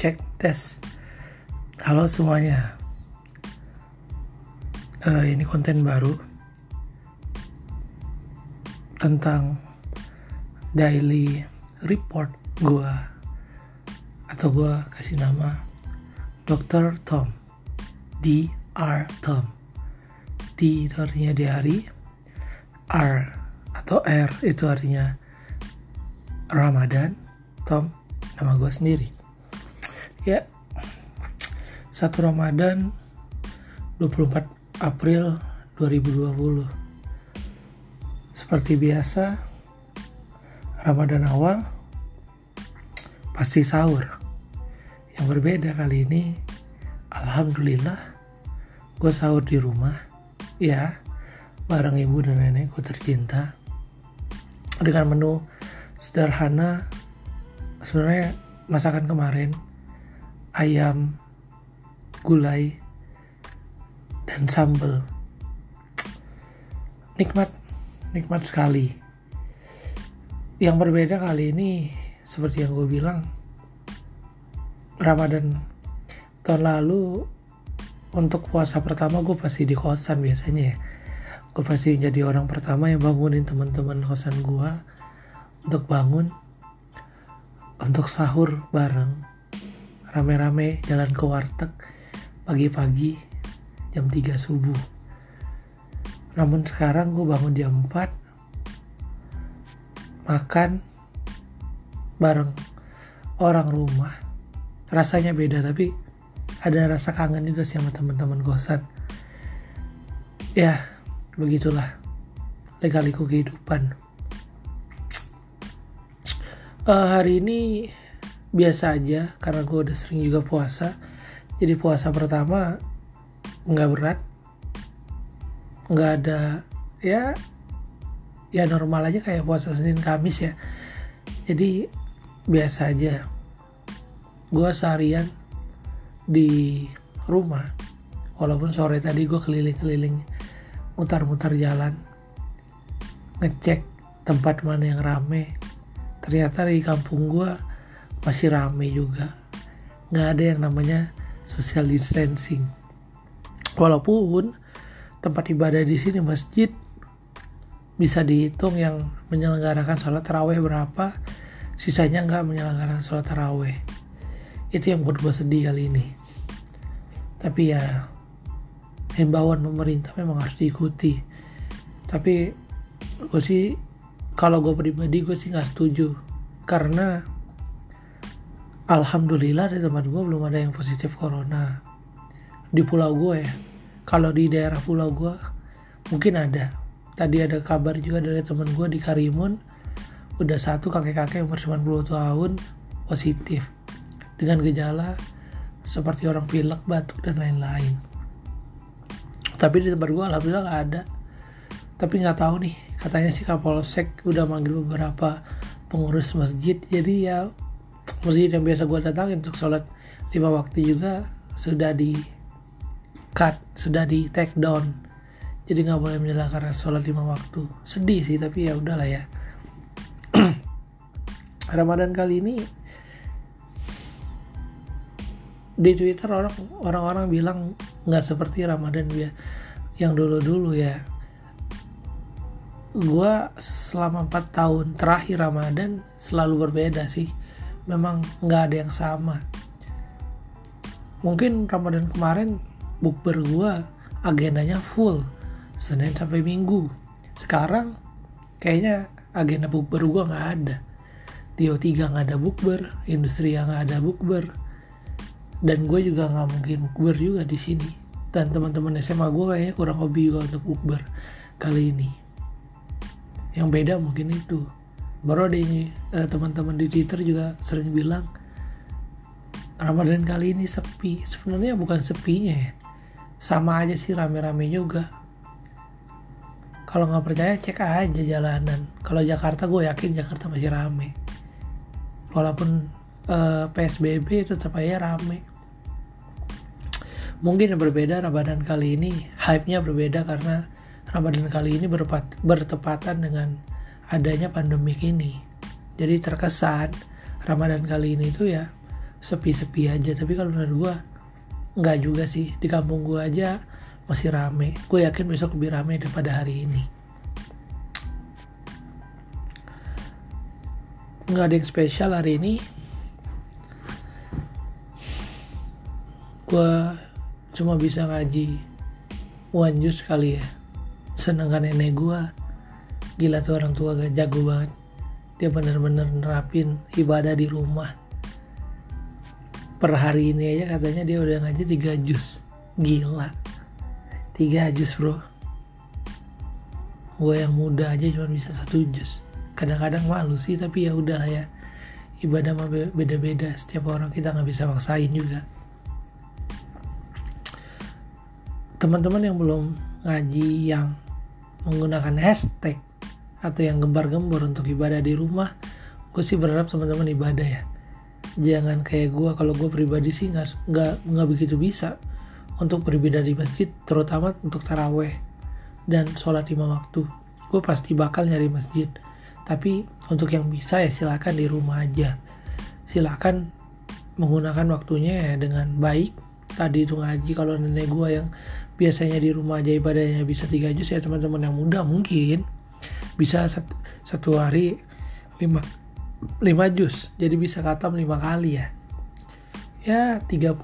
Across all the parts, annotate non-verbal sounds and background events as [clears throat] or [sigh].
cek tes. Halo semuanya. Uh, ini konten baru tentang daily report gua. Atau gua kasih nama Dr. Tom. Dr. Tom. D itu artinya di hari R atau R itu artinya Ramadan. Tom nama gue sendiri ya. Satu Ramadan 24 April 2020 seperti biasa Ramadan awal pasti sahur. Yang berbeda kali ini Alhamdulillah gue sahur di rumah ya bareng ibu dan nenekku tercinta. Dengan menu sederhana sebenarnya masakan kemarin ayam gulai dan sambal. Nikmat nikmat sekali. Yang berbeda kali ini seperti yang gue bilang Ramadan. Tahun lalu untuk puasa pertama gue pasti di kosan biasanya ya. Gue pasti menjadi orang pertama yang bangunin teman-teman kosan gue untuk bangun untuk sahur bareng rame-rame jalan ke warteg pagi-pagi jam 3 subuh. Namun sekarang gue bangun jam 4 makan bareng. Orang rumah rasanya beda tapi ada rasa kangen juga sih sama teman-teman kosan. Ya begitulah legaliku kehidupan. Uh, hari ini biasa aja karena gue udah sering juga puasa. Jadi puasa pertama nggak berat. Nggak ada ya ya normal aja kayak puasa Senin Kamis ya. Jadi biasa aja. Gue seharian di rumah. Walaupun sore tadi gue keliling-keliling mutar-mutar jalan ngecek tempat mana yang rame. Ternyata di kampung gue masih rame juga. Nggak ada yang namanya social distancing. Walaupun tempat ibadah di sini masjid bisa dihitung yang menyelenggarakan sholat taraweh berapa sisanya nggak menyelenggarakan sholat taraweh. Itu yang buat gue sedih kali ini. Tapi ya himbauan pemerintah memang harus diikuti. Tapi gue sih kalau gue pribadi gue sih nggak setuju. Karena alhamdulillah di tempat gue belum ada yang positif corona. Di pulau gue ya. Kalau di daerah pulau gue mungkin ada. Tadi ada kabar juga dari teman gue di Karimun udah satu kakek-kakek umur 90 tahun positif. Dengan gejala seperti orang pilek, batuk dan lain-lain. Tapi di tempat gue alhamdulillah gak ada. Tapi nggak tahu nih katanya si Kapolsek udah manggil beberapa pengurus masjid. Jadi ya masjid yang biasa gue datangin untuk sholat lima waktu juga sudah di cut sudah di take down. Jadi nggak boleh menjalankan sholat lima waktu. Sedih sih tapi ya udahlah ya. [clears throat] Ramadan kali ini di Twitter orang orang-orang bilang nggak seperti Ramadan dia yang dulu-dulu ya. Gue selama 4 tahun terakhir Ramadan selalu berbeda sih memang nggak ada yang sama. Mungkin Ramadan kemarin bukber gue agendanya full Senin sampai Minggu. Sekarang kayaknya agenda bukber gue nggak ada. Tio 3 nggak ada bukber industri yang nggak ada bukber. Dan gue juga nggak mungkin bukber juga di sini. Dan teman-teman SMA gue kayaknya kurang hobi juga untuk bukber kali ini. Yang beda mungkin itu baru ada ini uh, teman-teman di Twitter juga sering bilang Ramadan kali ini sepi. Sebenarnya bukan sepinya ya. Sama aja sih rame-rame juga. Kalau nggak percaya cek aja jalanan. Kalau Jakarta gue yakin Jakarta masih rame. Walaupun eh, PSBB tetap aja rame. Mungkin yang berbeda Ramadan kali ini hype-nya berbeda karena Ramadan kali ini bertepatan dengan adanya pandemi ini. Jadi terkesan Ramadan kali ini itu ya sepi-sepi aja. Tapi kalau menurut gue nggak juga sih. Di kampung gue aja masih rame. Gue yakin besok lebih rame daripada hari ini. Nggak ada yang spesial hari ini. Gue cuma bisa ngaji one jus kali ya. Senengkan nenek gue gila tuh orang tua gak jago banget. Dia bener-bener nerapin ibadah di rumah. Per hari ini aja katanya dia udah ngaji tiga jus gila. Tiga jus bro. Gue yang muda aja cuma bisa satu jus kadang-kadang malu sih tapi ya udah ya. Ibadah mah beda-beda. Setiap orang kita nggak bisa maksain juga. Teman-teman yang belum ngaji yang menggunakan hashtag atau yang gembar-gembor untuk ibadah di rumah gue sih berharap teman-teman ibadah ya. Jangan kayak gue kalau gue pribadi sih nggak nggak begitu bisa untuk beribadah di masjid terutama untuk taraweh dan sholat lima waktu. Gue pasti bakal nyari masjid. Tapi untuk yang bisa ya silakan di rumah aja. Silakan menggunakan waktunya ya dengan baik. Tadi itu ngaji kalau nenek gue yang biasanya di rumah aja ibadahnya bisa tiga juz ya teman-teman yang muda mungkin bisa satu, satu hari lima lima jus. Jadi bisa katam lima kali ya. Ya 30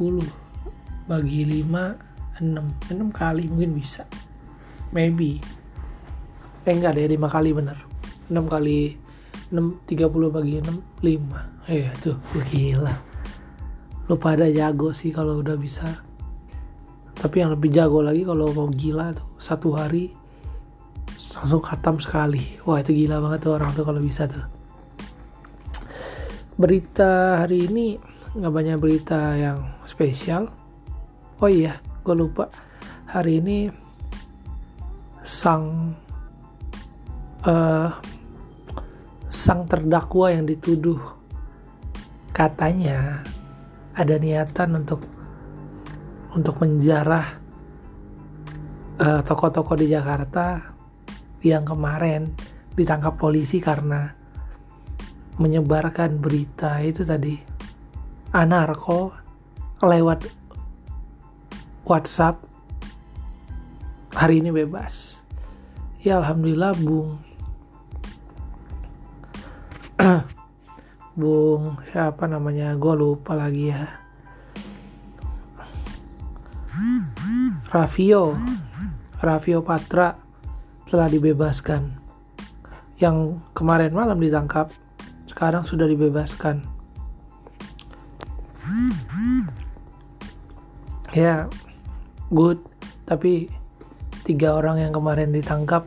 bagi 5 6 6 kali mungkin bisa. Maybe. Eh enggak deh 5 kali bener. 6 kali 6 30 bagi 6 5 eh tuh gila. Lu pada jago sih kalau udah bisa. Tapi yang lebih jago lagi kalau mau gila tuh satu hari langsung khatam sekali. Wah itu gila banget tuh orang tuh kalau bisa tuh. Berita hari ini nggak banyak berita yang spesial. Oh iya gue lupa. Hari ini sang uh, sang terdakwa yang dituduh. Katanya ada niatan untuk untuk menjarah uh, toko-toko di Jakarta yang kemarin ditangkap polisi karena menyebarkan berita itu tadi. Anarko lewat WhatsApp. Hari ini bebas. Ya alhamdulillah bung. [clears throat] Bung siapa namanya? Gue lupa lagi ya. Raffio Raffio Patra telah dibebaskan. Yang kemarin malam ditangkap, sekarang sudah dibebaskan. Ya, good. Tapi tiga orang yang kemarin ditangkap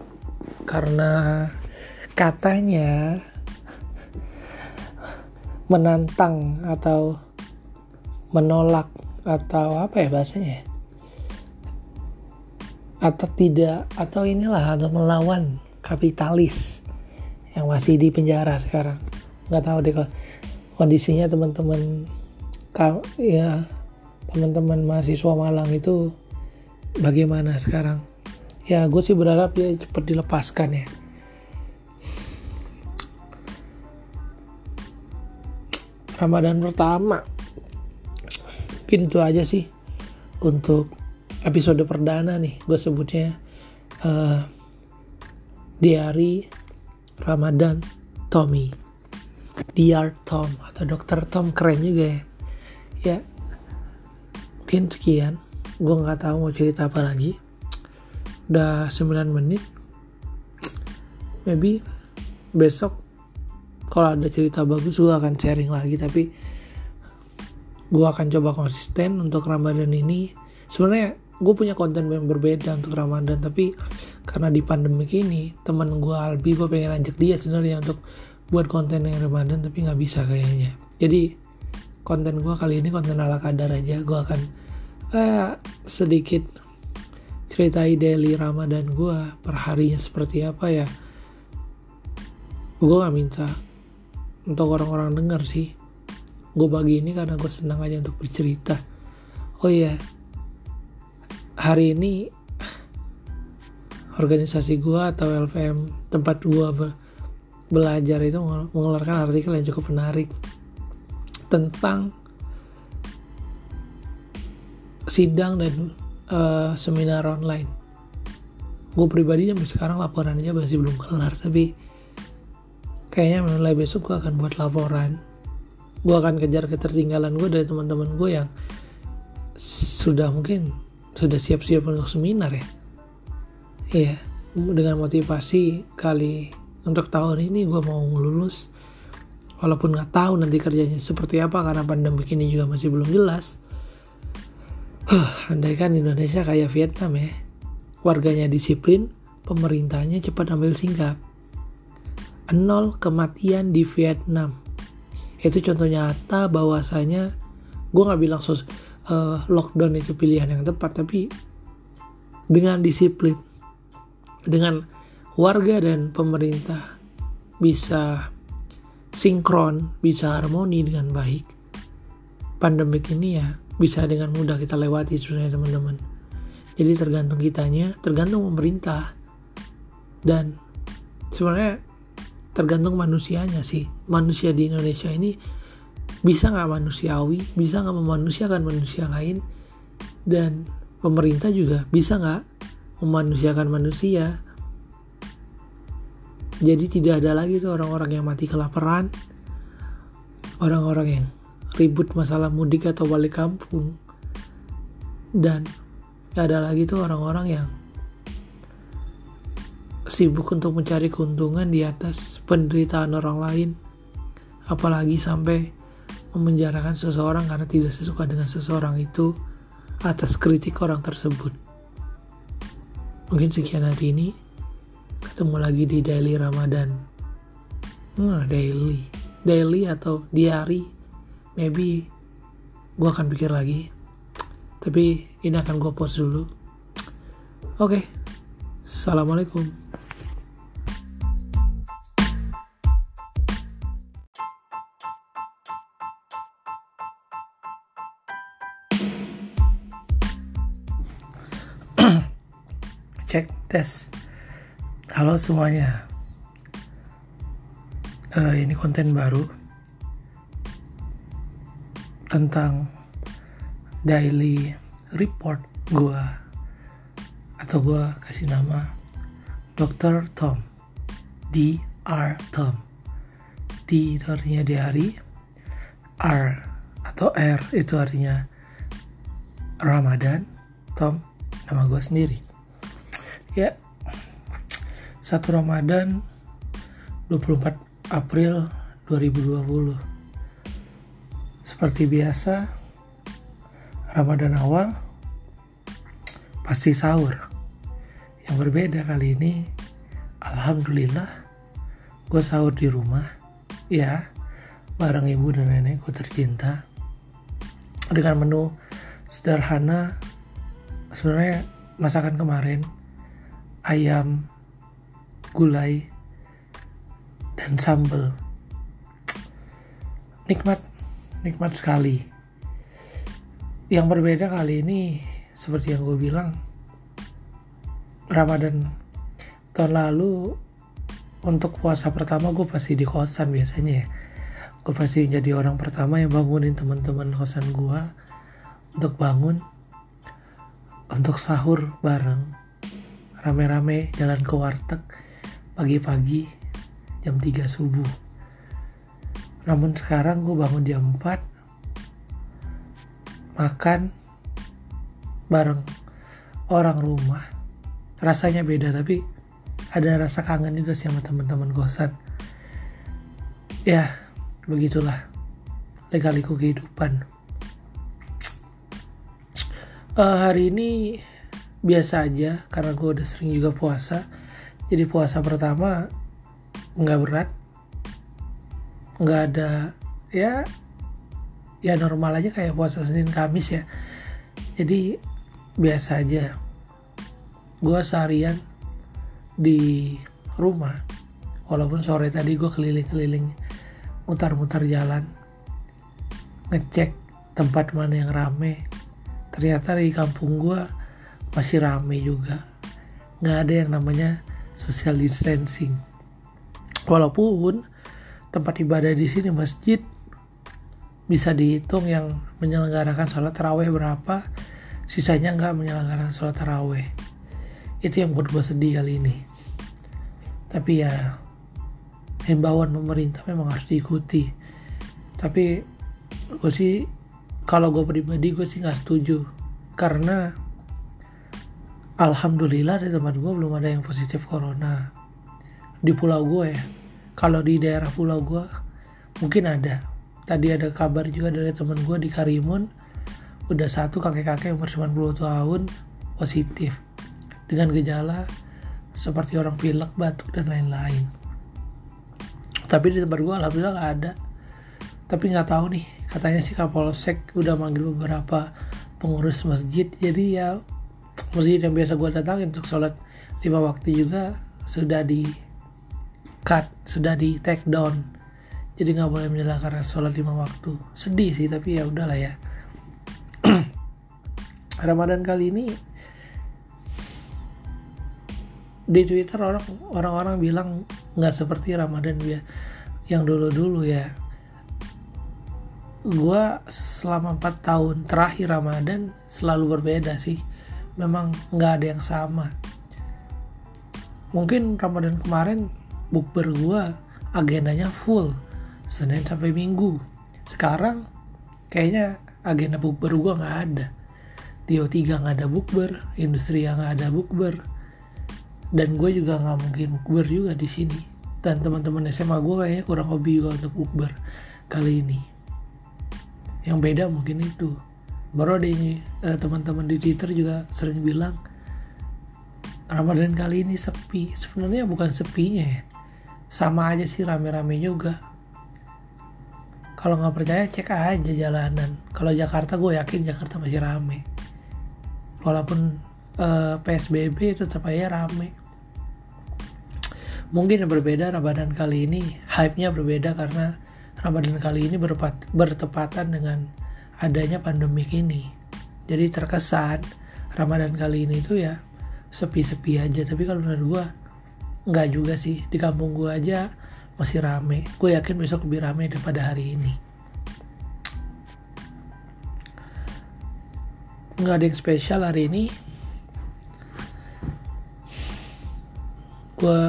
karena katanya menantang atau menolak atau apa ya bahasanya atau tidak atau inilah atau melawan kapitalis yang masih di penjara sekarang. Nggak tahu deh kondisinya teman-teman ya teman-teman mahasiswa Malang itu bagaimana sekarang. Ya gue sih berharap dia cepat dilepaskan ya. Ramadan pertama. Mungkin itu aja sih untuk episode perdana nih gue sebutnya uh, diary Ramadan Tommy. Dear Tom atau Dr. Tom keren juga ya. Ya mungkin sekian. Gue nggak tahu mau cerita apa lagi. Udah 9 menit. Maybe besok kalau ada cerita bagus gue akan sharing lagi tapi gue akan coba konsisten untuk Ramadan ini. Sebenarnya gue punya konten yang berbeda untuk Ramadan tapi karena di pandemi ini teman gue Albi gue pengen ajak dia sebenarnya untuk buat konten yang Ramadan tapi nggak bisa kayaknya. Jadi konten gue kali ini konten ala kadar aja. Gue akan eh, sedikit ceritai daily Ramadan gue per harinya seperti apa ya. Gue gak minta untuk orang-orang denger sih. Gue bagi ini karena gue senang aja untuk bercerita. Oh iya hari ini organisasi gua atau LVM tempat gua be belajar itu mengeluarkan artikel yang cukup menarik tentang sidang dan uh, seminar online. Gue pribadi sampai sekarang laporannya masih belum kelar tapi kayaknya mulai besok gue akan buat laporan. Gue akan kejar ketertinggalan gue dari teman-teman gue yang sudah mungkin sudah siap-siap untuk seminar ya? Iya dengan motivasi kali untuk tahun ini gue mau lulus. Walaupun nggak tahu nanti kerjanya seperti apa karena pandemi ini juga masih belum jelas. Huh, andai kan Indonesia kayak Vietnam ya. Warganya disiplin pemerintahnya cepat ambil singkat. Nol kematian di Vietnam. Itu contoh nyata bahwasanya gue nggak bilang sos uh, lockdown itu pilihan yang tepat tapi dengan disiplin dengan warga dan pemerintah bisa sinkron, bisa harmoni dengan baik, pandemik ini ya bisa dengan mudah kita lewati sebenarnya teman-teman. Jadi tergantung kitanya, tergantung pemerintah, dan sebenarnya tergantung manusianya sih. Manusia di Indonesia ini bisa nggak manusiawi, bisa nggak memanusiakan manusia lain, dan pemerintah juga bisa nggak memanusiakan manusia? Jadi tidak ada lagi tuh orang-orang yang mati kelaparan. Orang-orang yang ribut masalah mudik atau balik kampung. Dan gak ada lagi tuh orang-orang yang sibuk untuk mencari keuntungan di atas penderitaan orang lain. Apalagi sampai memenjarakan seseorang karena tidak sesuka dengan seseorang itu atas kritik orang tersebut. Mungkin sekian hari ini. Ketemu lagi di daily Ramadan. Hmm, daily. Daily atau diary maybe gue akan pikir lagi. Tapi ini akan gue post dulu. Oke. Okay. assalamualaikum cek tes. Halo semuanya, uh, ini konten baru tentang daily report gue atau gue kasih nama Dr. Tom. Dr. Tom. D itu artinya di hari R atau R itu artinya Ramadan. Tom nama gue sendiri ya. 1 Ramadan 24 April 2020 Seperti biasa Ramadan awal pasti sahur. Yang berbeda kali ini Alhamdulillah gue sahur di rumah ya bareng ibu dan nenekku tercinta. Dengan menu sederhana sebenarnya masakan kemarin ayam gulai, dan sambal. Nikmat, nikmat sekali. Yang berbeda kali ini, seperti yang gue bilang, Ramadan tahun lalu untuk puasa pertama gue pasti di kosan biasanya ya. Gue pasti menjadi orang pertama yang bangunin teman-teman kosan gue untuk bangun untuk sahur bareng rame-rame jalan ke warteg pagi-pagi jam 3 subuh. Namun sekarang gue bangun jam 4 makan bareng orang rumah. Rasanya beda tapi ada rasa kangen juga sih sama teman-teman kosan. Ya begitulah legaliku kehidupan. Uh, hari ini biasa aja karena gue udah sering juga puasa. Jadi puasa pertama nggak berat. Nggak ada ya ya normal aja kayak puasa Senin Kamis ya. Jadi biasa aja. Gue seharian di rumah. Walaupun sore tadi gue keliling-keliling mutar-mutar jalan ngecek tempat mana yang rame. Ternyata di kampung gue masih rame juga. Nggak ada yang namanya social distancing. Walaupun tempat ibadah di sini masjid bisa dihitung yang menyelenggarakan sholat terawih berapa sisanya nggak menyelenggarakan sholat taraweh. Itu yang buat gue sedih kali ini. Tapi ya himbauan pemerintah memang harus diikuti. Tapi gue sih kalau gue pribadi gue sih nggak setuju. Karena alhamdulillah di tempat gue belum ada yang positif corona di pulau gue ya kalau di daerah pulau gue mungkin ada tadi ada kabar juga dari teman gue di Karimun udah satu kakek-kakek umur 90 tahun positif dengan gejala seperti orang pilek, batuk dan lain-lain. Tapi di tempat gue alhamdulillah gak ada. Tapi nggak tahu nih, katanya sih Kapolsek udah manggil beberapa pengurus masjid. Jadi ya masjid yang biasa gue datangin untuk sholat lima waktu juga sudah di cut, sudah di take down. Jadi nggak boleh menyelenggarakan sholat lima waktu. Sedih sih, tapi ya udahlah ya. [clears throat] Ramadan kali ini di Twitter orang orang-orang bilang nggak seperti Ramadan dia yang dulu-dulu ya. Gua selama 4 tahun terakhir Ramadan selalu berbeda sih. Memang nggak ada yang sama. Mungkin Ramadan kemarin bukber gua agendanya full Senin sampai Minggu. Sekarang kayaknya agenda bukber gua nggak ada Tio 3 nggak ada bukber, industri yang nggak ada bukber, dan gue juga nggak mungkin bukber juga di sini. Dan teman-teman SMA gue kayaknya kurang hobi juga untuk bukber kali ini. Yang beda mungkin itu. Baru ada ini eh, teman-teman di Twitter juga sering bilang Ramadan kali ini sepi. Sebenarnya bukan sepinya ya, sama aja sih rame-rame juga. Kalau nggak percaya cek aja jalanan. Kalau Jakarta gue yakin Jakarta masih rame walaupun uh, eh, PSBB tetap aja rame mungkin yang berbeda Ramadan kali ini hype-nya berbeda karena Ramadan kali ini bertepatan dengan adanya pandemik ini. Jadi terkesan Ramadan kali ini tuh ya sepi-sepi aja. Tapi kalau menurut gue nggak juga sih. Di kampung gue aja masih rame. Gue yakin besok lebih rame daripada hari ini. Nggak ada yang spesial hari ini. Gue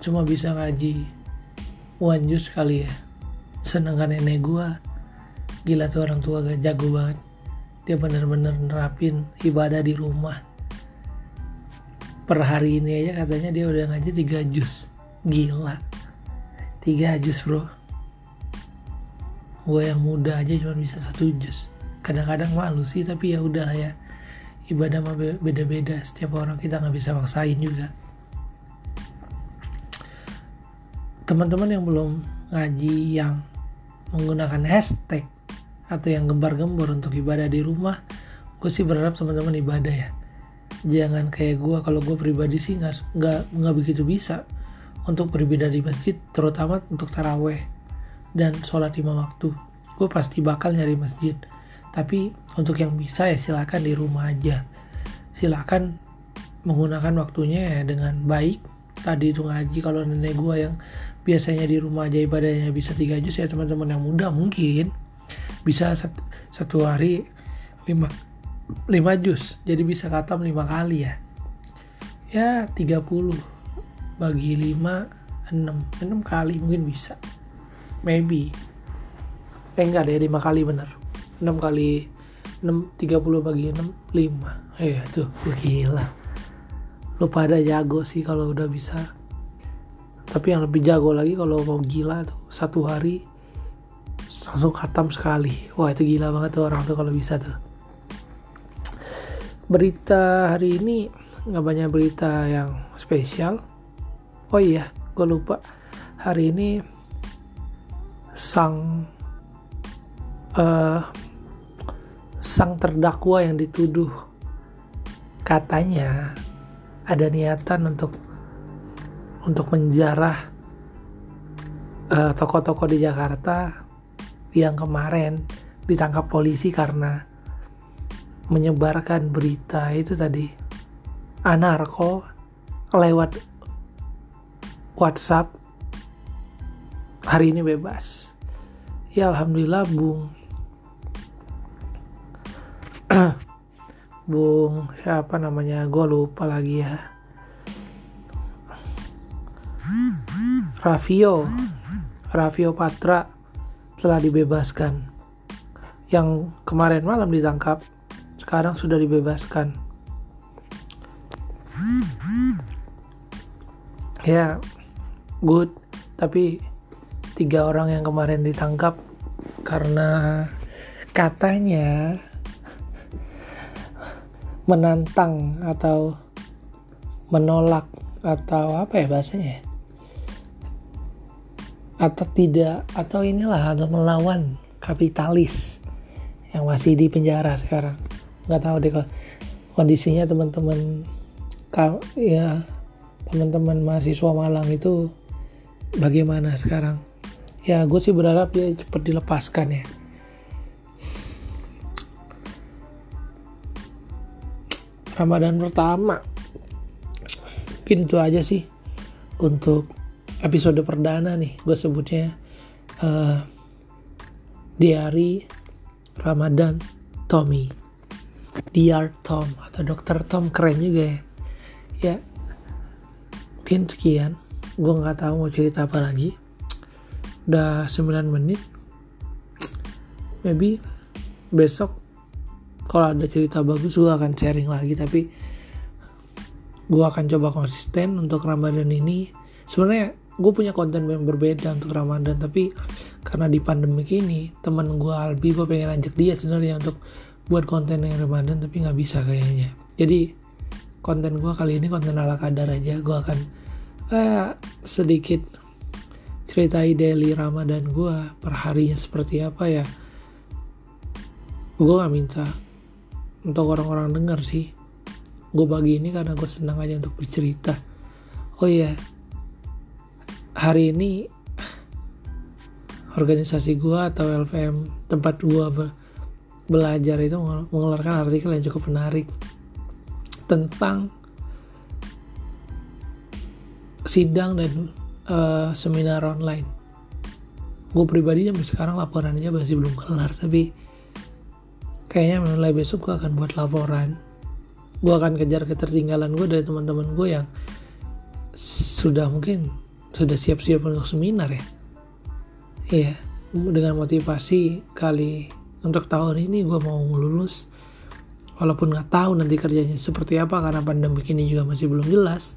cuma bisa ngaji one jus kali ya. Senengkan nenek gue gila tuh orang tua gak jago banget. Dia bener-bener nerapin ibadah di rumah. Per hari ini aja katanya dia udah ngaji tiga jus gila. Tiga jus bro. Gue yang muda aja cuma bisa satu jus kadang-kadang malu sih tapi ya udah ya. Ibadah mah beda-beda. Setiap orang kita nggak bisa maksain juga. Teman-teman yang belum ngaji yang menggunakan hashtag atau yang gembar-gembor untuk ibadah di rumah gue sih berharap teman-teman ibadah ya. Jangan kayak gue kalau gue pribadi sih nggak nggak nggak begitu bisa untuk beribadah di masjid terutama untuk taraweh dan sholat lima waktu. Gue pasti bakal nyari masjid. Tapi untuk yang bisa ya silakan di rumah aja. Silakan menggunakan waktunya ya dengan baik. Tadi itu ngaji kalau nenek gue yang biasanya di rumah aja ibadahnya bisa tiga juz ya teman-teman yang muda mungkin bisa satu, satu hari lima lima juz jadi bisa katam lima kali ya. Ya 30 bagi 5 6 6 kali mungkin bisa. Maybe. Eh enggak deh 5 kali bener. 6 kali 6 30 bagi 6 5 eh tuh gila. Lu pada jago sih kalau udah bisa. Tapi yang lebih jago lagi kalau mau gila tuh satu hari langsung khatam sekali. Wah itu gila banget tuh orang tuh kalau bisa tuh. Berita hari ini nggak banyak berita yang spesial. Oh iya gue lupa. Hari ini sang uh, sang terdakwa yang dituduh katanya ada niatan untuk untuk menjarah uh, toko-toko di Jakarta yang kemarin ditangkap polisi karena menyebarkan berita itu tadi. Anarko lewat WhatsApp. Hari ini bebas. Ya alhamdulillah Bung. [clears throat] Bung siapa namanya? Gue lupa lagi ya. Raffio Raffio Patra telah dibebaskan. Yang kemarin malam ditangkap sekarang sudah dibebaskan. Ya good. Tapi tiga orang yang kemarin ditangkap karena katanya menantang atau menolak atau apa ya bahasanya atau tidak atau inilah atau melawan kapitalis yang masih di penjara sekarang. Nggak tahu deh kondisinya teman-teman ya teman-teman mahasiswa Malang itu bagaimana sekarang. Ya gue sih berharap dia cepat dilepaskan ya. Ramadan pertama mungkin itu aja sih untuk episode perdana nih gue sebutnya uh, diary Ramadan Tommy. Dear Tom atau Dokter Tom keren juga ya. Ya mungkin sekian. Gue nggak tahu mau cerita apa lagi. Udah 9 menit. Maybe besok kalau ada cerita bagus gue akan sharing lagi tapi gue akan coba konsisten untuk Ramadan ini. Sebenarnya gue punya konten yang berbeda untuk Ramadan tapi karena di pandemi ini teman gue Albi gue pengen ajak dia sebenarnya untuk buat konten yang Ramadan tapi nggak bisa kayaknya. Jadi konten gue kali ini konten ala kadar aja. Gue akan eh, sedikit ceritai daily Ramadan gue per harinya seperti apa ya. Gue gak minta untuk orang-orang denger sih. Gue bagi ini karena gue senang aja untuk bercerita. Oh iya hari ini organisasi gue atau LVM tempat gue be belajar itu mengeluarkan artikel yang cukup menarik tentang sidang dan uh, seminar online. Gue pribadi sampai sekarang laporan aja masih belum kelar tapi kayaknya mulai besok gue akan buat laporan. Gue akan kejar ketertinggalan gue dari teman-teman gue yang sudah mungkin sudah siap-siap untuk seminar ya iya dengan motivasi kali untuk tahun ini gue mau lulus walaupun nggak tahu nanti kerjanya seperti apa karena pandemi ini juga masih belum jelas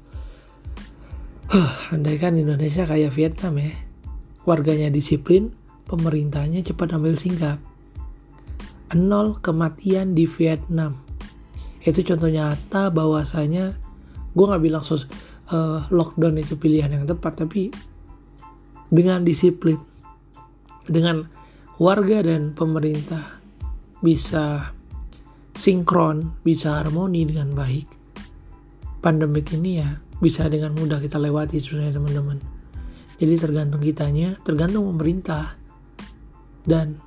Huh, andai kan Indonesia kayak Vietnam ya. Warganya disiplin, pemerintahnya cepat ambil singkat. Nol kematian di Vietnam. Itu contoh nyata bahwasanya gue nggak bilang sos, uh, lockdown itu pilihan yang tepat, tapi dengan disiplin, dengan warga dan pemerintah bisa sinkron, bisa harmoni dengan baik. Pandemik ini ya bisa dengan mudah kita lewati sebenarnya teman-teman. Jadi tergantung kitanya, tergantung pemerintah. Dan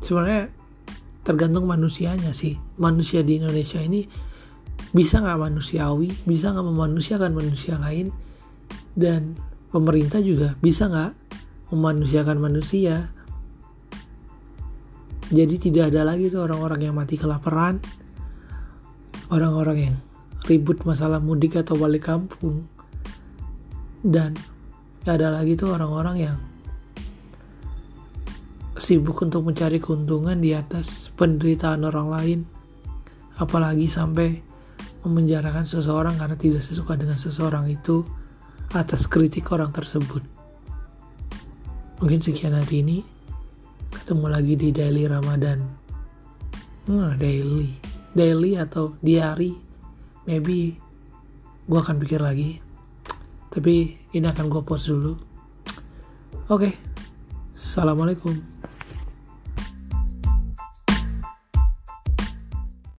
sebenarnya tergantung manusianya sih. Manusia di Indonesia ini bisa nggak manusiawi, bisa nggak memanusiakan manusia lain, dan pemerintah juga bisa nggak memanusiakan manusia. Jadi tidak ada lagi tuh orang-orang yang mati kelaparan, orang-orang yang ribut masalah mudik atau balik kampung. Dan gak ada lagi tuh orang-orang yang sibuk untuk mencari keuntungan di atas penderitaan orang lain. Apalagi sampai memenjarakan seseorang karena tidak sesuka dengan seseorang itu atas kritik orang tersebut. Mungkin sekian hari ini ketemu lagi di daily Ramadan. Hmm, daily. Daily atau diary. Maybe gue akan pikir lagi. Tapi ini akan gue post dulu. Oke. Okay. assalamualaikum